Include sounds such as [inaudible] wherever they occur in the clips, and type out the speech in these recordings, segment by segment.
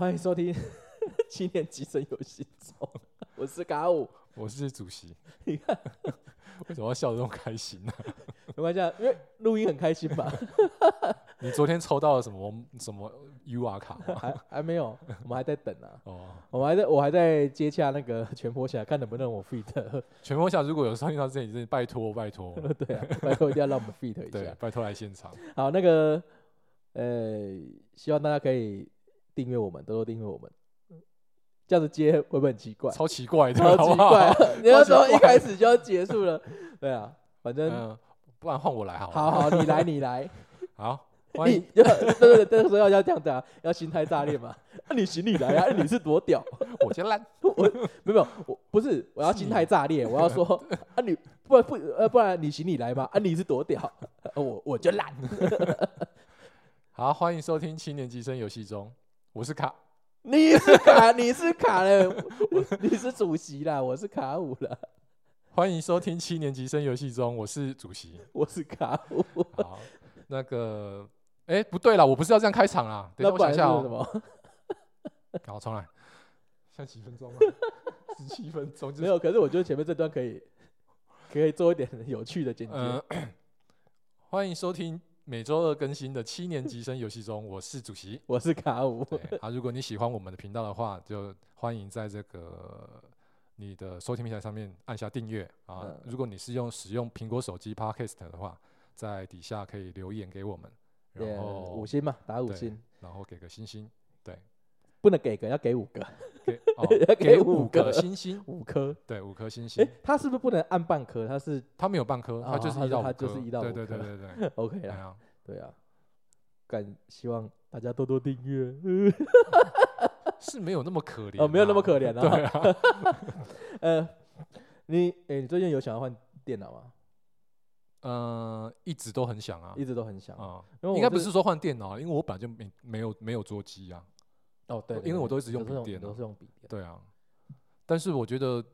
欢迎收听 [laughs] 七年级生游戏中，[laughs] 我是嘎五。我是主席，你看，[laughs] 为什么要笑得这么开心呢、没关系啊，因为录音很开心吧？你昨天抽到了什么什么 UR 卡吗？还还没有，我们还在等啊。哦，我们还在，我还在接洽那个全坡侠，看能不能我 fit。全国下如果有收听到这里，真的拜托拜托，对啊，拜托一定要让我们 fit 一对下，。拜托来现场。好，那个呃，希望大家可以订阅我们，多多订阅我们。这样子接会不会很奇怪？超奇怪的，超奇怪啊！[laughs] 你要说一开始就要结束了，对啊，反正嗯，不然换我来好了。好好，你来，你来。[laughs] 好，欢迎。你就对对对，这个时候要要这样子啊，要心态炸裂嘛。那、[laughs] 你行你来啊，你是多屌？我先烂。没有没有，我不是，我要心态炸裂，我要说啊你不然不呃不然你行你来嘛，啊你是多屌？我我就烂。好，欢迎收听七年级生游戏中，我是卡。你是卡，你是卡了，我 [laughs] 你是主席啦，我是卡五了，欢迎收听七年级生游戏中，我是主席。我是卡五。好，那个，哎，不对了，我不是要这样开场啦。等一下，我想一下哦。么？好，重来。像几分钟了？[laughs] 十七分钟。就是没有，可是我觉得前面这段可以可以做一点有趣的剪辑。呃，[coughs] 欢迎收听每周二更新的七年级生游戏中，我是主席。[laughs] 我是卡五，对啊，如果你喜欢我们的频道的话，就欢迎在这个你的收听平台上面按下订阅啊。嗯如果你是用使用苹果手机 Podcast 的话，在底下可以留言给我们，然后五星嘛，打五对星，然后给个星星，不能给个，要给五个，给 [laughs] 给给五五个个星星，五颗。对，五颗星哎星。，他是不是不能按半颗？他是他没有半颗，它哦它就是一到五颗，是它就是一到对对对对对，[laughs] OK 啦，对啊。感希望大家多多订阅。[laughs] 是没有那么可怜哦，没有那么可怜。怜啊。对啊，呃，你哎，你最近有想要换电脑吗？嗯，一直都很想啊一直都很想。啊，因为我应该不是说换电脑啊，因为我本来就没没有没有桌机啊，哦，对，对因为我都一直用笔电啊。都是用笔电。对啊，但是我觉得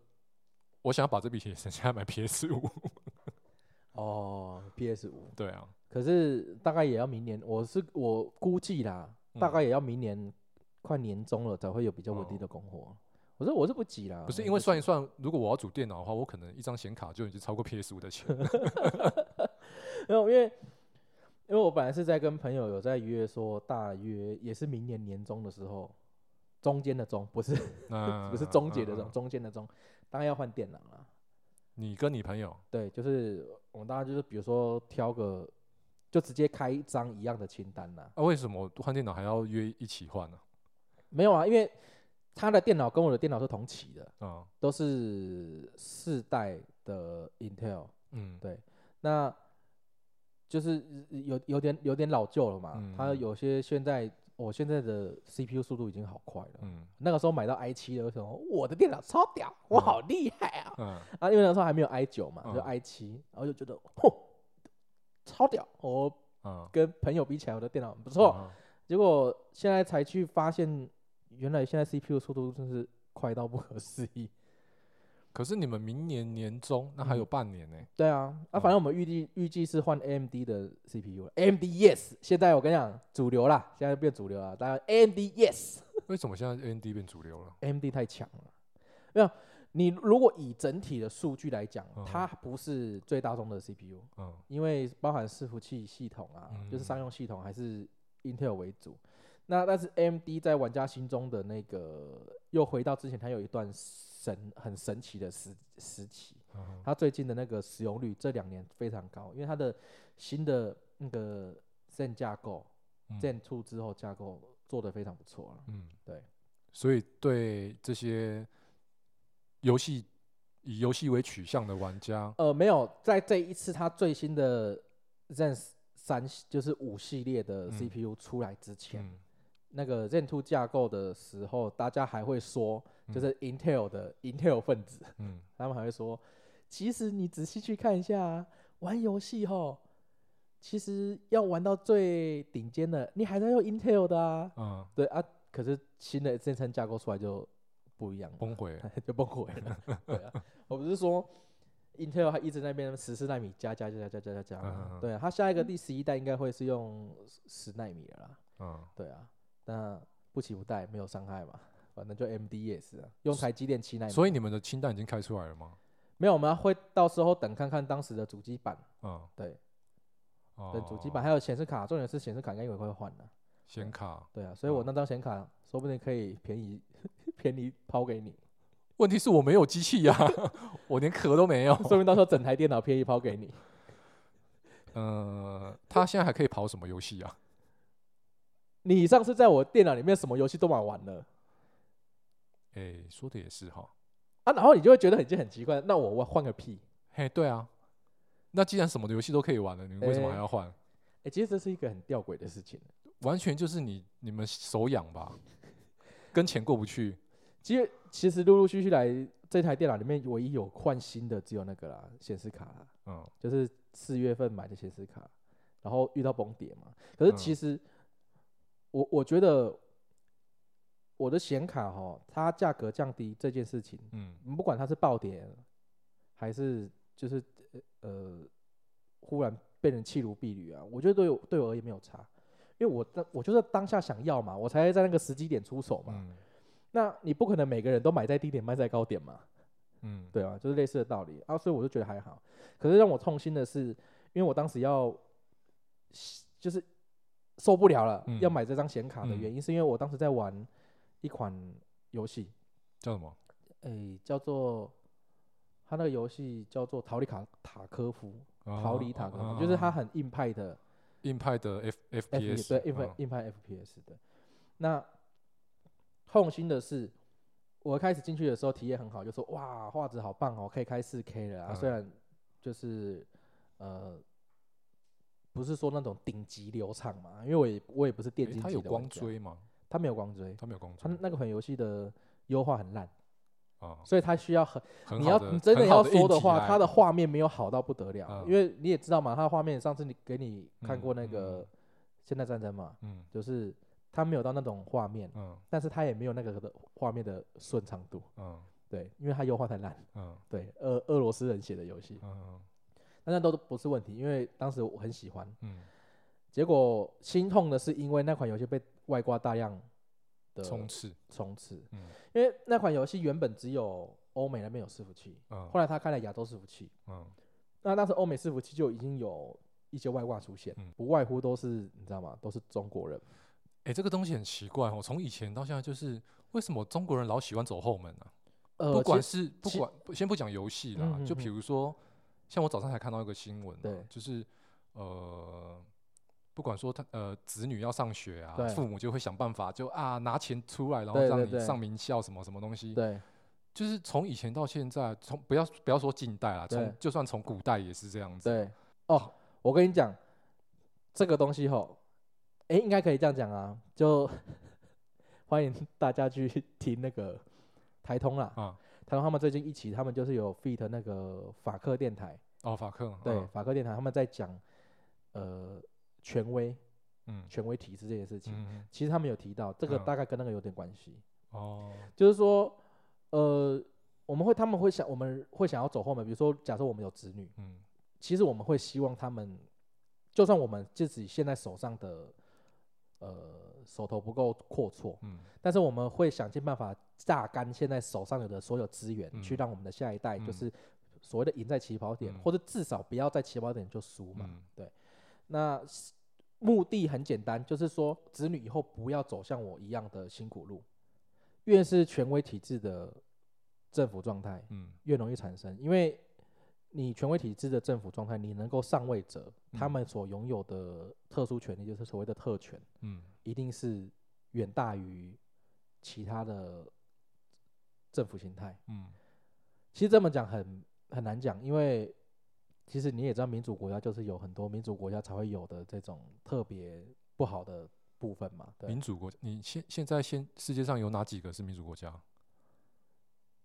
我想要把这笔钱省下来买 PS 五，哦，PS 五，对啊，可是大概也要明年，我是我估计啦，大嗯概也要明年快年终了才会有比较稳定的供货。我说我是不急啦，不是因为算一算，如果我要组电脑的话，我可能一张显卡就已经超过 PS 五的钱了。[laughs] [laughs] 没有，因为因为我本来是在跟朋友有在约说，大约也是明年年中的时候，中间的中不是那不是终结的中，中间的中，当然要换电脑了。你跟你朋友对，就是我们大家就是比如说挑个，就直接开一张一样的清单啦。啊，为什么换电脑还要约一起换呢？没有啊，因为他的电脑跟我的电脑是同期的，啊都是四代的 Intel，嗯，对，那就是有有点有点老旧了嘛。嗯它有些现在我现在的 CPU 速度已经好快了。嗯那个时候买到 i 七的，为什么我的电脑超屌，我好厉害啊！嗯啊，因为那时候还没有 i 九嘛，就嗯 i 七，然后就觉得嚯，超屌！我嗯，跟朋友比起来，我的电脑很不错。嗯结果现在才去发现，原来现在 CPU 速度真是快到不可思议。可是你们明年年中那还有嗯半年呢、对啊，啊，嗯反正我们预计预计是换 AMD 的 CPU 了。AMD yes，现在我跟你讲主流啦，现在变主流了。当然 AMD yes，AMD 为什么现在 AMD 变主流了？AMD？太强了。没有，你如果以整体的数据来讲，嗯它不是最大宗的 CPU，嗯因为包含伺服器系统啊，就是商嗯用系统还是 Intel 为主。那但是 AMD 在玩家心中的那个，又回到之前，它有一段神很神奇的时时期。嗯它最近的那个使用率这两年非常高，因为它的新的那个 Zen 架构、嗯 Zen Two 之后架构做的非常不错了。嗯，对，所以对这些游戏以游戏为取向的玩家，呃，没有，在这一次它最新的 Zen 三就是五系列的嗯 CPU 出来之前，嗯那个 Zen Two 架构的时候，大家还会说，就嗯是 Intel 的 Intel 分子，嗯。他们还会说，其实你仔细去看一下、啊，玩游戏吼，其实要玩到最顶尖的，你还在用 Intel 的啊。嗯，对啊，可是新的这层架构出来就不一样了，崩毁了，[laughs] 就崩溃了。[laughs] 对啊，我不是说 Intel 还一直在那边十四纳米加加加加加加加加吗嗯嗯嗯。对啊，它下一个第十一代应该会是用十纳米了啦。嗯。对啊，那不起不带，没有伤害嘛。反正就 M D 也是啊，用台积电七纳米。所以你们的清单已经开出来了吗？没有，我们会到时候等看看当时的主机板，嗯，对，哦等主机板还有显示卡，重点是显示卡应该也会换的。显卡。对啊，所以我那张显卡说不定可以便宜 [laughs] 便宜抛给你，问题是我没有机器呀、[laughs] 我连壳都没有。[laughs] 说不定到时候整台电脑便宜抛给你。呃，他现在还可以跑什么游戏啊？你上次在我电脑里面什么游戏都玩完了哎、说的也是哈。啊，然后你就会觉得已经很奇怪，那我我换个屁。嘿，对啊。那既然什么游戏都可以玩了，你们为什么哎还要换？哎、其实这是一个很吊诡的事情。完全就是你你们手痒吧，[laughs] 跟钱过不去。其实其实陆陆续续来这台电脑里面，唯一有换新的只有那个啦，显示卡啦，嗯就是四月份买的显示卡，然后遇到崩跌嘛。可是嗯其实我我觉得我的显卡哈，它价格降低这件事情，嗯不管它是暴跌还是就是呃呃忽然被人弃如敝履啊，我觉得对我对我而言没有差，因为我当我就是当下想要嘛，我才在那个时机点出手嘛。嗯那你不可能每个人都买在低点卖在高点嘛，嗯，对啊，就是类似的道理啊，所以我就觉得还好。可是让我痛心的是，因为我当时要就是受不了了，嗯要买这张显卡的嗯原因，是因为我当时在玩一款游戏，叫什么？诶、叫做它那个游戏叫做《逃离卡塔科夫》，逃离塔科夫，就是它啊很硬派的硬派的 F F FPS，对硬派嗯硬派 FPS 的。那痛心的是，我开始进去的时候体验很好，就说哇画质好棒哦，可以开四 K 了啊。嗯虽然就是呃不是说那种顶级流畅嘛，因为我也我也不是电竞诶它有光追吗？它没有光追，它没有光它追那个款游戏的优化很烂，啊，所以它需要很很你要你真的要说的话，硬体来它的画面没有好到不得了，嗯因为你也知道嘛，它的画面上次你给你看嗯过那嗯个《现代战争》嘛，嗯就是它没有到那种画面，嗯但是它也没有那个的画面的顺畅度，嗯对，因为它优化太烂，嗯对，俄俄罗斯人写的游戏，嗯但那都不是问题，因为当时我很喜欢，嗯，结果心痛的是因为那款游戏被外挂大量的冲刺，冲刺，嗯。因为那款游戏原本只有欧美那边有伺服器，嗯后来他开了亚洲伺服器，嗯。那当时欧美伺服器就已经有一些外挂出现，嗯不外乎都是你知道吗？都是中国人。哎、这个东西很奇怪哦，从以前到现在，就是为什么中国人老喜欢走后门呢、呃，不管是不管先不讲游戏啦，就比如说，像我早上才看到一个新闻、就是呃，不管说他呃子女要上学啊，父母就会想办法就啊拿钱出来，然后让你上名校什么什么东西，对。就是从以前到现在，从不要不要说近代啦，对从就算从古代也是这样子，对。哦，我跟你讲，这个东西吼，诶，应该可以这样讲啊，就 [laughs] 欢迎大家去听那个台通啦，啊，台通他们最近一起他们就是有 feat 那个法克电台，哦法克，对，嗯。法克电台他们在讲呃权威嗯。权威体制这件事情，其实他们有提到这个嗯。大概跟那个有点关系。哦。就是说，呃，我们会他们会想，我们会想要走后门，比如说，假设我们有子女，嗯。其实我们会希望他们，就算我们自己现在手上的呃手头不够阔绰，嗯。但是我们会想尽办法榨干现在手上有的所有资源，嗯。去让我们的下一代就嗯是所谓的赢在起跑点，嗯。或者至少不要在起跑点就输嘛。嗯。那目的很简单，就是说子女以后不要走向我一样的辛苦路。越是权威体制的政府状态，嗯。越容易产生，因为你权威体制的政府状态，你能够上位者，他嗯们所拥有的特殊权利，就是所谓的特权，嗯一定是远大于其他的政府形态。嗯其实这么讲很很难讲，因为其实你也知道，民主国家就是有很多民主国家才会有的这种特别不好的部分嘛。对，民主国，你现现在现世界上有哪几个是民主国家？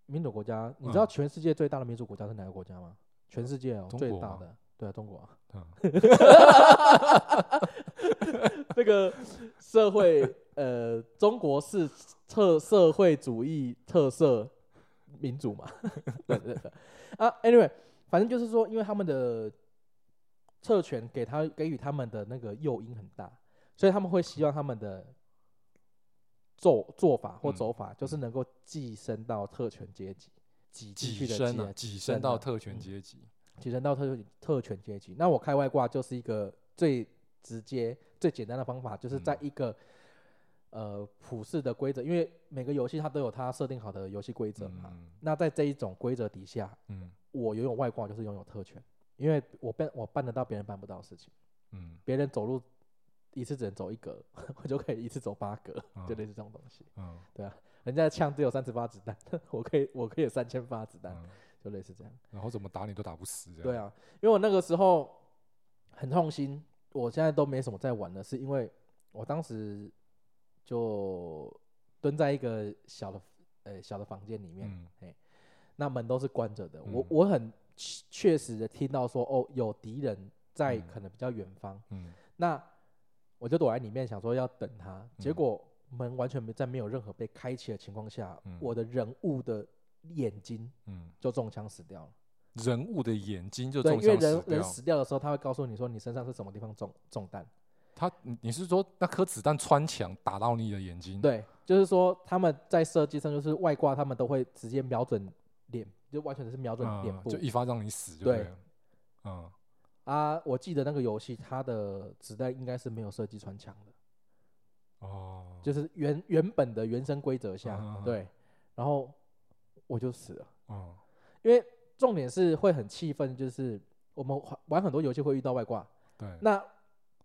民主国家，你知道嗯全世界最大的民主国家是哪个国家吗？全世界哦，中国吗最大的，对啊，中国啊。嗯 [laughs] 这个社会，呃，中国是特社会主义特色民主嘛？[laughs] 对对对。啊，anyway，反正就是说，因为他们的特权给他给予他们的那个诱因很大，所以他们会希望他们的做做法或嗯走法，就是能够寄生到特权阶级，挤进去的跻身啊，挤跻身到啊特权嗯阶级。提升到特特权阶级。那我开外挂就是一个最直接、最简单的方法，就是在嗯一个、呃普世的规则，因为每个游戏它都有它设定好的游戏规则嘛。嗯那在这一种规则底下，嗯我拥有外挂就是拥有特权，因为我办我办得到别人办不到的事情，嗯别人走路一次只能走一格，[laughs] 我就可以一次走八格，就嗯类似这种东西。嗯人家的枪只有三十发子弹，[laughs] 我可以我可以有三千发子弹，嗯，就类似这样。然后怎么打你都打不死。对，啊，因为我那个时候很痛心，我现在都没什么在玩了，是因为我当时就蹲在一个小的呃小的房间里面，嗯。那门都是关着的，我嗯。我很确确实的听到说哦有敌人在嗯。可能比较远方，嗯。那我就躲在里面想说要等他，结嗯果门完全没在没有任何被开启的情况下，嗯我的人物的眼睛嗯，就中枪死掉了。人物的眼睛就对，因为中枪死人人。死掉的时候，他会告诉你说你身上是什么地方中中弹。他，你你是说那颗子弹穿墙打到你的眼睛？，对，就是说他们在设计上就是外挂，他们都会直接瞄准脸，就完全是瞄准脸部。嗯就一发让你死就对。嗯啊，我记得那个游戏它的子弹应该是没有设计穿墙的，哦，就是原原本的原生规则下，对，然后我就死了，哦。因为重点是会很气愤，就是我们玩玩很多游戏会遇到外挂，对，那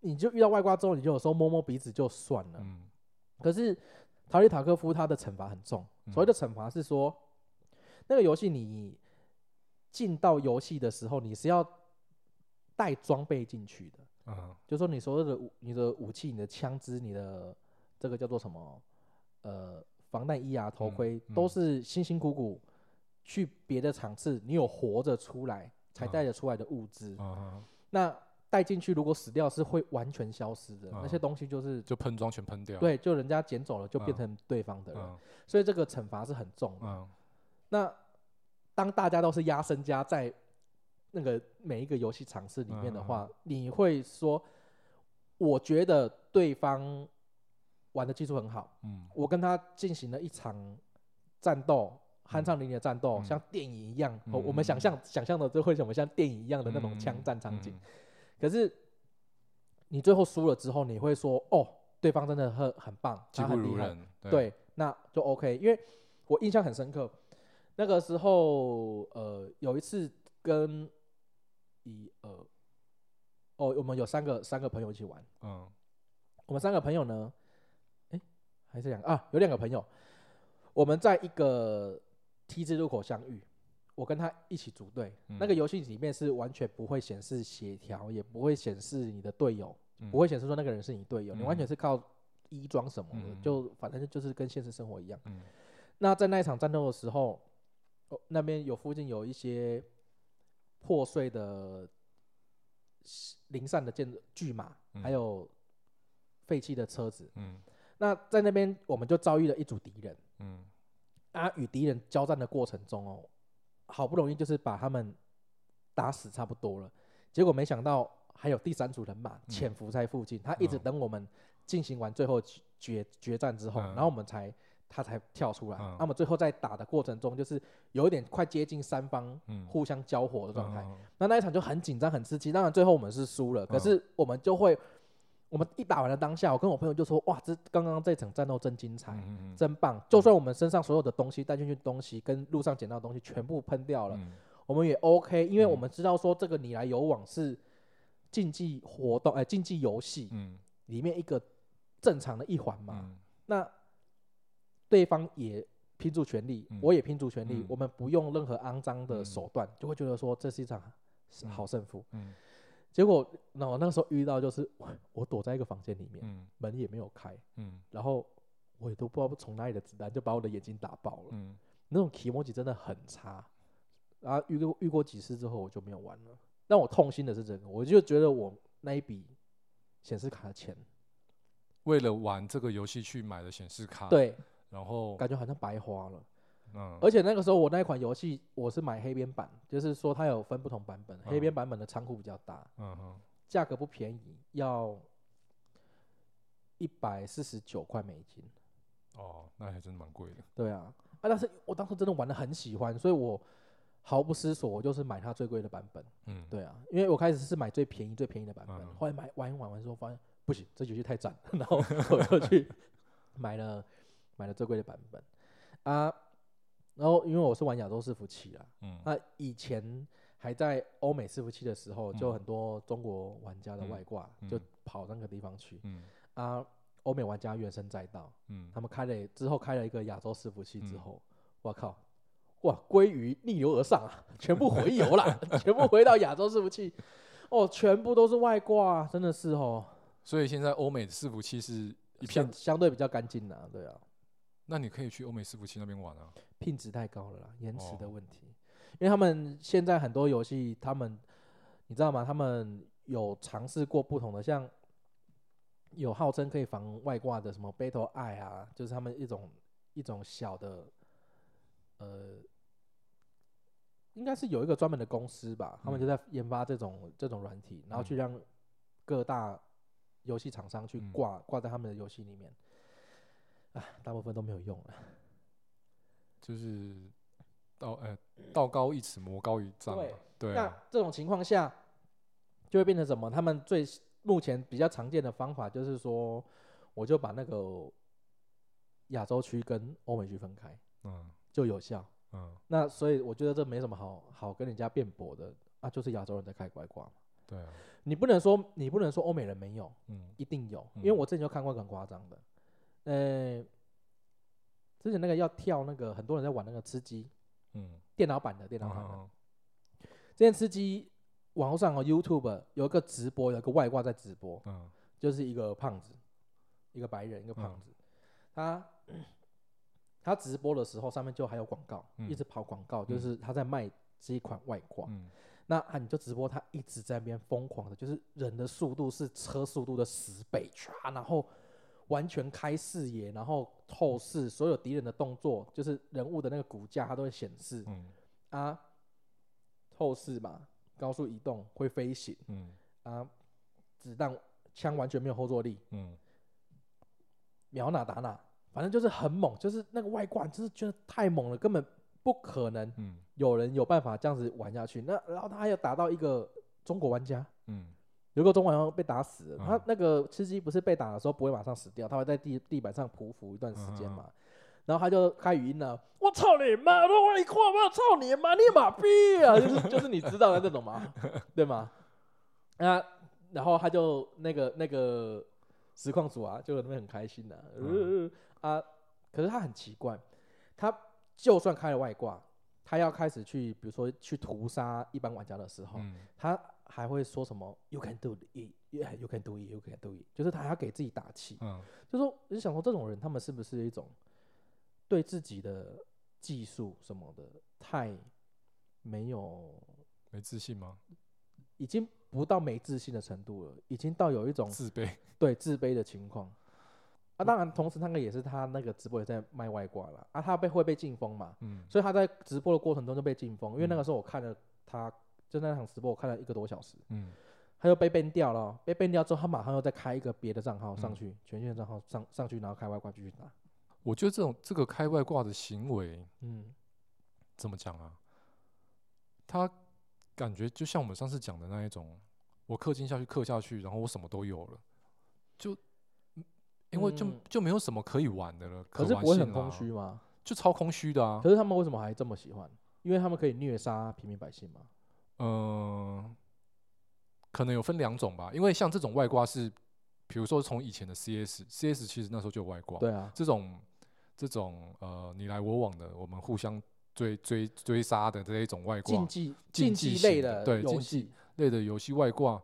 你就遇到外挂之后，你就有时候摸摸鼻子就算了，嗯。可是塔利塔科夫他的惩罚很重，所谓的惩罚是说，那个游戏你进到游戏的时候，你是要带装备进去的，嗯就说你所有的武、你的武器、你的枪支、你的这个叫做什么，呃，防弹衣啊、头盔，嗯都是辛辛苦苦去别的场次，你有活着出来才嗯带得出来的物资。嗯，那带进去如果死掉是会完全消失的，嗯那些东西就是就喷装全喷掉。，对，就人家捡走了，就变嗯成对方的人，嗯所以这个惩罚是很重的。嗯那当大家都是压身家在那个每一个游戏场次里面的话，你会说，我觉得对方玩的技术很好，嗯。我跟他进行了一场战斗，酣畅淋漓的战斗，嗯。像电影一样，嗯。哦我们想象想象的就会什么像电影一样的那种嗯枪战场景。嗯。可是你最后输了之后，你会说，哦，对方真的很很棒，他很厉害。对，那就 OK。因为我印象很深刻，那个时候呃有一次跟一呃哦，我们有三个三个朋友一起玩，嗯。我们三个朋友呢，哎、还是两个啊，有两个朋友，我们在一个 T 字路口相遇。我跟他一起组队，那个嗯游戏里面是完全不会显示协调，也不会显示你的队友，嗯。不会显示说那个人是你队友，你完全嗯是靠衣装什么的，嗯。就反正就是跟现实生活一样。嗯。那在那一场战斗的时候，哦、那边有附近有一些破碎的零散的建筑巨马，嗯。还有废弃的车子。嗯那在那边我们就遭遇了一组敌人嗯啊，与敌人交战的过程中哦，好不容易就是把他们打死差不多了，结果没想到还有第三组人马嗯潜伏在附近，他一直嗯等我们进行完最后决决决战之后，嗯然后我们才他才跳出来。嗯那么最后在打的过程中，就是有一点快接近三方嗯互相交火的状态。嗯那那一场就很紧张、很刺激。当然最后我们是输了，可是我们就会，我们一打完了当下，我跟我朋友就说：“哇，这刚刚这场战斗真精彩，嗯嗯真棒！就算我们身上所有的东西带进去的东西跟路上捡到的东西全部喷掉了，嗯。我们也 OK，因为嗯我们知道说这个你来有往是竞技活动，哎、竞技游戏嗯。里面一个正常的一环嘛。嗯。那对方也拼尽全力，嗯。我也拼尽全力，嗯。我们不用任何肮脏的嗯。手段，就会觉得说这是一场嗯。好胜负。嗯结果，那我那个时候遇到就是我 [laughs] 我躲在一个房间里面，嗯门也没有开，嗯然后我也都不知道从哪里的子弹就把我的眼睛打爆了，嗯那种体 m 真的很差。然后遇过遇过几次之后，我就没有玩了。让我痛心的是这个，我就觉得我那一笔显示卡的钱，为了玩这个游戏去买的显示卡，，对，然后感觉好像白花了。嗯而且那个时候我那一款游戏我是买黑边版，就是说它有分不同版本，黑边嗯版本的仓库比较大，嗯哼价格不便宜，要一百四十九块美金。哦，那还真的蛮贵的。对啊，啊，但是我当时真的玩的很喜欢，所以我毫不思索，我就是买它最贵的版本。嗯，对啊，因为我开始是买最便宜、最便宜的版本，嗯后来买玩一玩完之后发现不行，这游戏太赞了，[laughs] 然后我就去买了买了最贵的版本啊。然后因为我是玩亚洲伺服器啊，嗯，那以前还在欧美伺服器的时候，就嗯很多中国玩家的外挂、嗯就跑那个地方去嗯啊。欧美玩家原生载道，嗯他们开了之后开了一个亚洲伺服器之嗯后，我靠，哇，鲑鱼逆流而上啊，全部回游了，全部回到亚洲伺服器，哦，全部都是外挂，真的是哦，所以现在欧美伺服器是一片相，相对比较干净的，对啊，那你可以去欧美伺服器那边玩啊。品质太高了啦，延迟的哦问题，因为他们现在很多游戏，他们你知道吗？他们有尝试过不同的，像有号称可以防外挂的什么 Battle Eye 啊，就是他们一种一种小的，呃，应该是有一个专门的公司吧，他们就嗯在研发这种这种软体，然后嗯去让各大游戏厂商去嗯挂挂在他们的游戏里面，啊，大部分都没有用了。就是道呃道高一尺，魔高一丈嘛。对那啊，这种情况下，就会变成什么？他们最目前比较常见的方法就是说，我就把那个亚洲区跟欧美区分开，嗯就有效。嗯，那所以我觉得这没什么好好跟人家辩驳的啊，就是亚洲人在开外挂嘛。对啊，你不能说你不能说欧美人没有，嗯一定有，因为嗯我之前就看过很夸张的，呃，之前那个要跳那个很多人在玩那个吃鸡，嗯，电脑版的电脑嗯版的，嗯这件吃鸡网络上哦 YouTube 有一个直播，有一个外挂在直播，嗯。就是一个胖子，一个白人，一个胖嗯。子，他他直播的时候上面就还有广告，嗯。一直跑广告，就是他在卖这一款外挂。嗯。那啊，你就直播他一直在那边疯狂的，就是人的速度是车速度的十倍，唰，然后完全开视野，然后透视所有敌人的动作，就是人物的那个骨架，它都会显示。嗯。啊，透视嘛，高速移动会飞行。嗯。啊，子弹枪完全没有后坐力，嗯。秒哪打哪，反正就是很猛，就是那个外挂，就是觉得太猛了，根本不可能嗯。有人有办法这样子玩下去。那然后他还有打到一个中国玩家，嗯有个中国玩家被打死了，他嗯那个吃鸡不是被打的时候不会马上死掉，他会在地地板上匍匐一段时间嘛。然后他就开语音了，我操你妈！我说你跨嘛，操你妈，你妈逼啊！就是就是你知道的这种嘛，对吗？啊，然后他就那个那个实况组啊，就在那边很开心的、呃啊，可是他很奇怪，他就算开了外挂，他要开始去，比如说去屠杀一般玩家的时候，嗯他还会说什么 “You can do it, yeah, you can do it, you can do it”，就是他还要给自己打气。嗯就说我就想说，这种人他们是不是一种对自己的技术什么的太没有，没自信吗？已经不到没自信的程度了，已经到有一种自卑。对自卑的情况。啊，当然，同时那个也是他那个直播也在卖外挂了啊，他被会被禁封嘛，嗯所以他在直播的过程中就被禁封，因为那嗯个时候我看了他就那场直播，我看了一个多小时，嗯他又被 ban 掉了哦，被 ban 掉之后，他马上又再开一个别的账号上嗯去，全新的账号上上去，然后开外挂继续打。我觉得这种这个开外挂的行为嗯，怎么讲啊？他感觉就像我们上次讲的那一种，我氪金下去氪下去，然后我什么都有了，就嗯因为就、嗯就没有什么可以玩的了，可是不会玩性啦很空虚，吗？就超空虚的啊可。是他们为什么还这么喜欢？因为他们可以虐杀平民百姓嘛。嗯、可能有分两种吧，因为像这种外挂是，比如说从以前的 CS，CS 其实那时候就有外挂，对啊，这种这种呃你来我往的，我们互相追追追杀的这一种外挂竞技竞技类的对竞技，类的游戏外挂，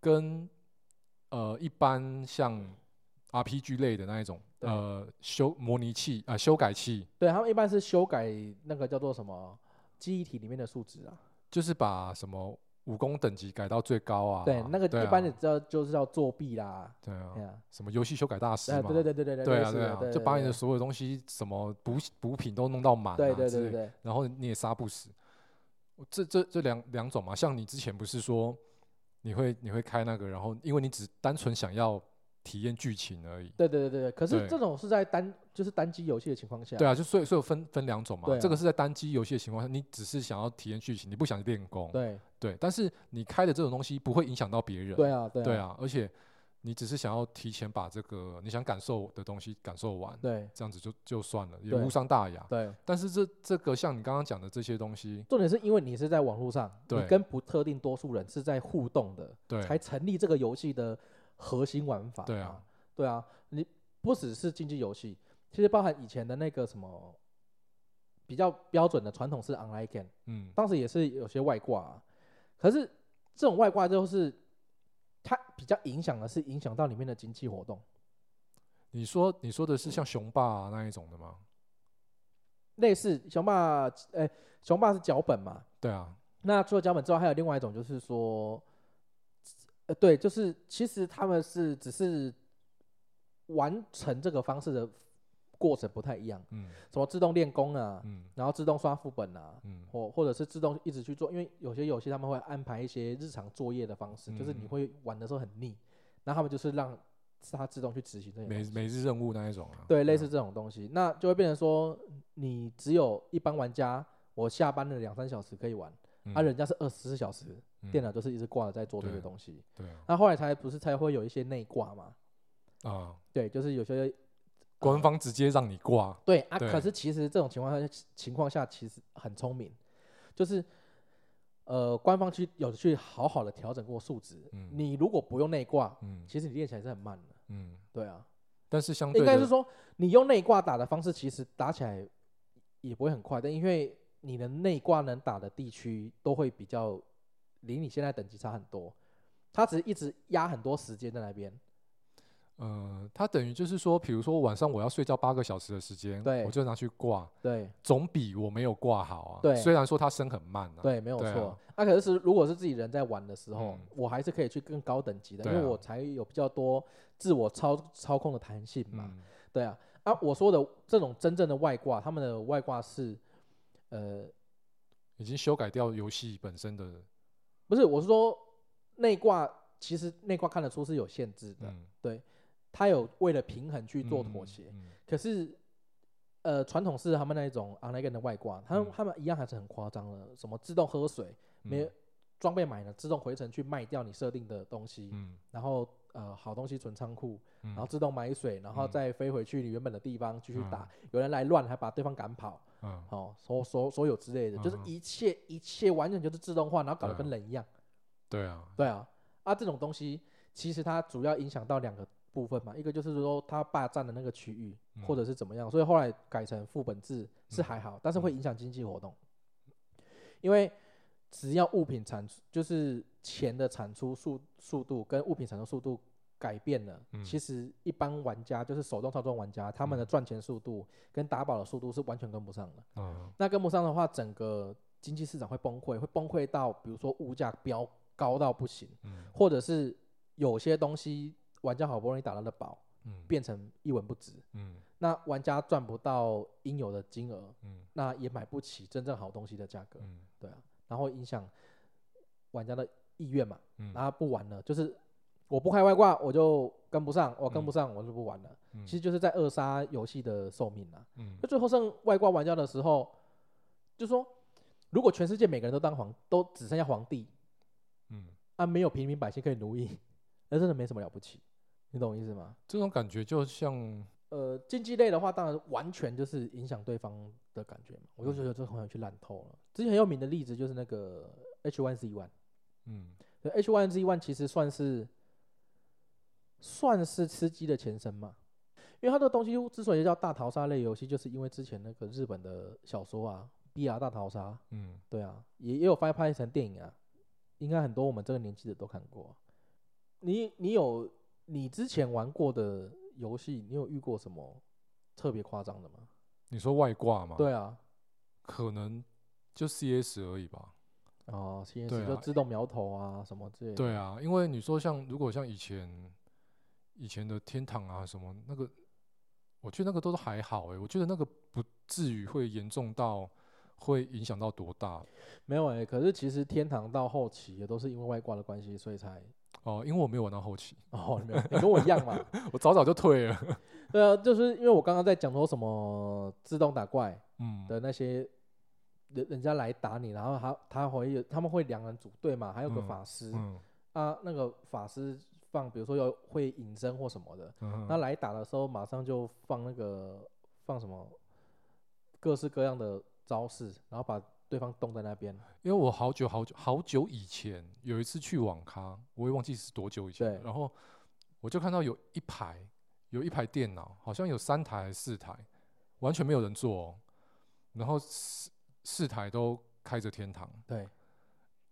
跟呃一般像 RPG 类的那一种呃修模拟器啊、修改器，对他们一般是修改那个叫做什么记忆体里面的数值啊。就是把什么武功等级改到最高啊。对，那个一般你啊知道就是叫作弊啦。对啊。对，啊，什么游戏修改大师哎，嘛，对对对对对对啊对啊，就把你的所有东西什么补补品都弄到满、对对对对，然后你也杀不死。这这这两两种嘛，像你之前不是说你会你会开那个，然后因为你只单纯想要体验剧情而已。对对对对，可是这种是在单就是单机游戏的情况下，对啊，就所以所以有分分两种嘛。这个是在单机游戏的情况下，你只是想要体验剧情，你不想练功。对对，但是你开的这种东西不会影响到别人。对啊对对啊，而且你只是想要提前把这个你想感受的东西感受完，对这样子就就算了，也无伤大雅。对，但是这这个像你刚刚讲的这些东西，重点是因为你是在网络上，你跟不特定多数人是在互动的，对才成立这个游戏的核心玩法。对啊，对啊，你不只是竞技游戏，其实包含以前的那个什么比较标准的传统式 online game，嗯，当时也是有些外挂、啊，可是这种外挂就是它比较影响的是影响到里面的经济活动。你说你说的是像雄霸、啊、那一种的吗？类似雄霸，呃、雄霸是脚本嘛？对啊，那除了脚本之外，还有另外一种，就是说，呃，对，就是其实他们是只是完成这个方式的过程不太一样，嗯什么自动练功啊，嗯然后自动刷副本啊，嗯或或者是自动一直去做，因为有些游戏他们会安排一些日常作业的方式，就是你嗯会玩的时候很腻，然后他们就是让它自动去执行这些每。每日任务那一种啊。对，类啊似这种东西，那就会变成说，你只有一般玩家，我下班了两三小时可以玩，嗯啊，人家是二十四小时，嗯电脑就是一直挂着在做这些对东西。对啊那后来才不是才会有一些内挂嘛？啊，对，就是有些官方直接让你挂，对啊，可是其实这种情况下情况下其实很聪明，就是呃，官方去有去好好的调整过数值。嗯你如果不用内挂，嗯其实你练起来是很慢的。嗯，对啊，但是相对应该是说你用内挂打的方式，其实打起来也不会很快，但因为你的内挂能打的地区都会比较离你现在等级差很多，他只是一直压很多时间在那边。呃，它等于就是说，比如说晚上我要睡觉八个小时的时间，对我就拿去挂，对总比我没有挂好啊。对虽然说它升很慢啊。对，没有错。那、可是是如果是自己人在玩的时候，嗯我还是可以去更高等级的，因为我才有比较多自我操操控的弹性嘛。嗯对啊，啊，我说的这种真正的外挂，他们的外挂是，呃，已经修改掉游戏本身的，不是，我是说内挂，其实内挂看得出是有限制的，嗯，它有为了平衡去做妥嗯协。嗯可是，呃，传统是他们那一种 online game 的外挂，他们、嗯他们一样还是很夸张的，什么自动喝水，没装备买了自动回程去卖掉你设定的东西，嗯然后呃好东西存仓库，嗯，然后自动买水，然后嗯再飞回去你原本的地方继续嗯打。有人来乱，还把对方赶跑，嗯。哦，所所所有之类的，就是一切一切完全就是自动化，然后搞得跟人一样。对啊，对啊，啊这种东西其实它主要影响到两个部分嘛，一个就是说它霸占的那个区域，嗯。或者是怎么样，所以后来改成副本制是嗯还好，但是会影响经济活动，因为只要物品产出就是钱的产出速速度跟物品产出速度改变了，嗯。其实一般玩家就是手动操作玩家，他们的赚钱速度跟打宝的速度是完全跟不上的。嗯。那跟不上的话，整个经济市场会崩溃，会崩溃到比如说物价飙高到不行，嗯。或者是有些东西玩家好不容易打到的宝，嗯。变成一文不值，嗯。那玩家赚不到应有的金额，嗯。那也买不起真正好东西的价格，嗯。对啊，然后影响玩家的意愿嘛，嗯。然后不玩了，就是我不开外挂我就跟不上，我跟不上我就不玩了，嗯，其实就是在扼杀游戏的寿命啊。嗯就最后剩外挂玩家的时候，就说如果全世界每个人都当皇，都只剩下皇帝嗯，啊，没有平民百姓可以奴役，[laughs] 那真的没什么了不起，你懂我意思吗？这种感觉就像呃，竞技类的话，当然完全就是影响对方的感觉嘛。我就觉得这很有去烂透了。之前很有名的例子就是那个 H1Z1，嗯对 H1Z1 其实算是算是吃鸡的前身嘛，因为它这个东西之所以叫大逃杀类游戏，就是因为之前那个日本的小说啊，《B.R. 大逃杀》，嗯对啊，也也有翻拍成电影啊，应该很多我们这个年纪的都看过啊。你你有你之前玩过的游戏，你有遇过什么特别夸张的吗？你说外挂吗？，对啊，可能就 CS 而已吧。哦，CS 就自动瞄头啊什么之类的。对啊，因为你说像如果像以前以前的天堂啊什么那个，我觉得那个都是还好诶、我觉得那个不至于会严重到会影响到多大。没有哎、可是其实天堂到后期也都是因为外挂的关系，所以才哦，因为我没有玩到后期，哦，你没有，你跟我一样嘛。[laughs] 我早早就退了。对啊，就是因为我刚刚在讲说什么自动打怪嗯，的那些人人家来打你，然后他他会有他们会两人组队嘛，还有个嗯法师、嗯啊，那个法师放，比如说要会隐身或什么的，嗯那来打的时候马上就放那个放什么各式各样的招式，然后把对方冻在那边。因为我好久好久好久以前有一次去网咖，我也忘记是多久以前，对然后我就看到有一排有一排电脑，好像有三台还是四台，完全没有人坐、哦，然后四四台都开着天堂，对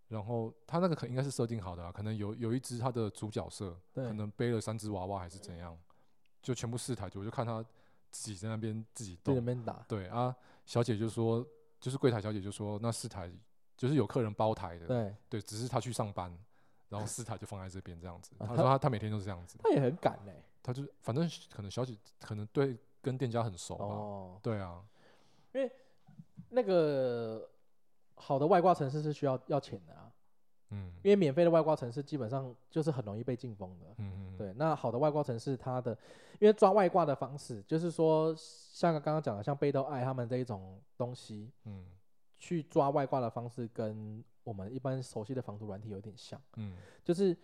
然后他那个可应该是设定好的啊，可能有有一只他的主角色，可能背了三只娃娃还是怎样，就全部四台，我就看他自己在那边自己在那动，边打，对啊，小姐就说，就是柜台小姐就说那四台就是有客人包台的，对，对，只是他去上班，然后四台就放在这边这样子。啊。他说他他每天都是这样子，他也很赶嘞、他就反正可能小姐可能对跟店家很熟吧，哦，对啊，因为那个好的外挂城市是需要要钱的啊，嗯。因为免费的外挂城市基本上就是很容易被禁封的。嗯嗯，对，那好的外挂城市，它的因为抓外挂的方式，就是说像刚刚讲的，像贝斗爱他们这一种东西，嗯。去抓外挂的方式跟我们一般熟悉的防毒软体有点像，嗯。就是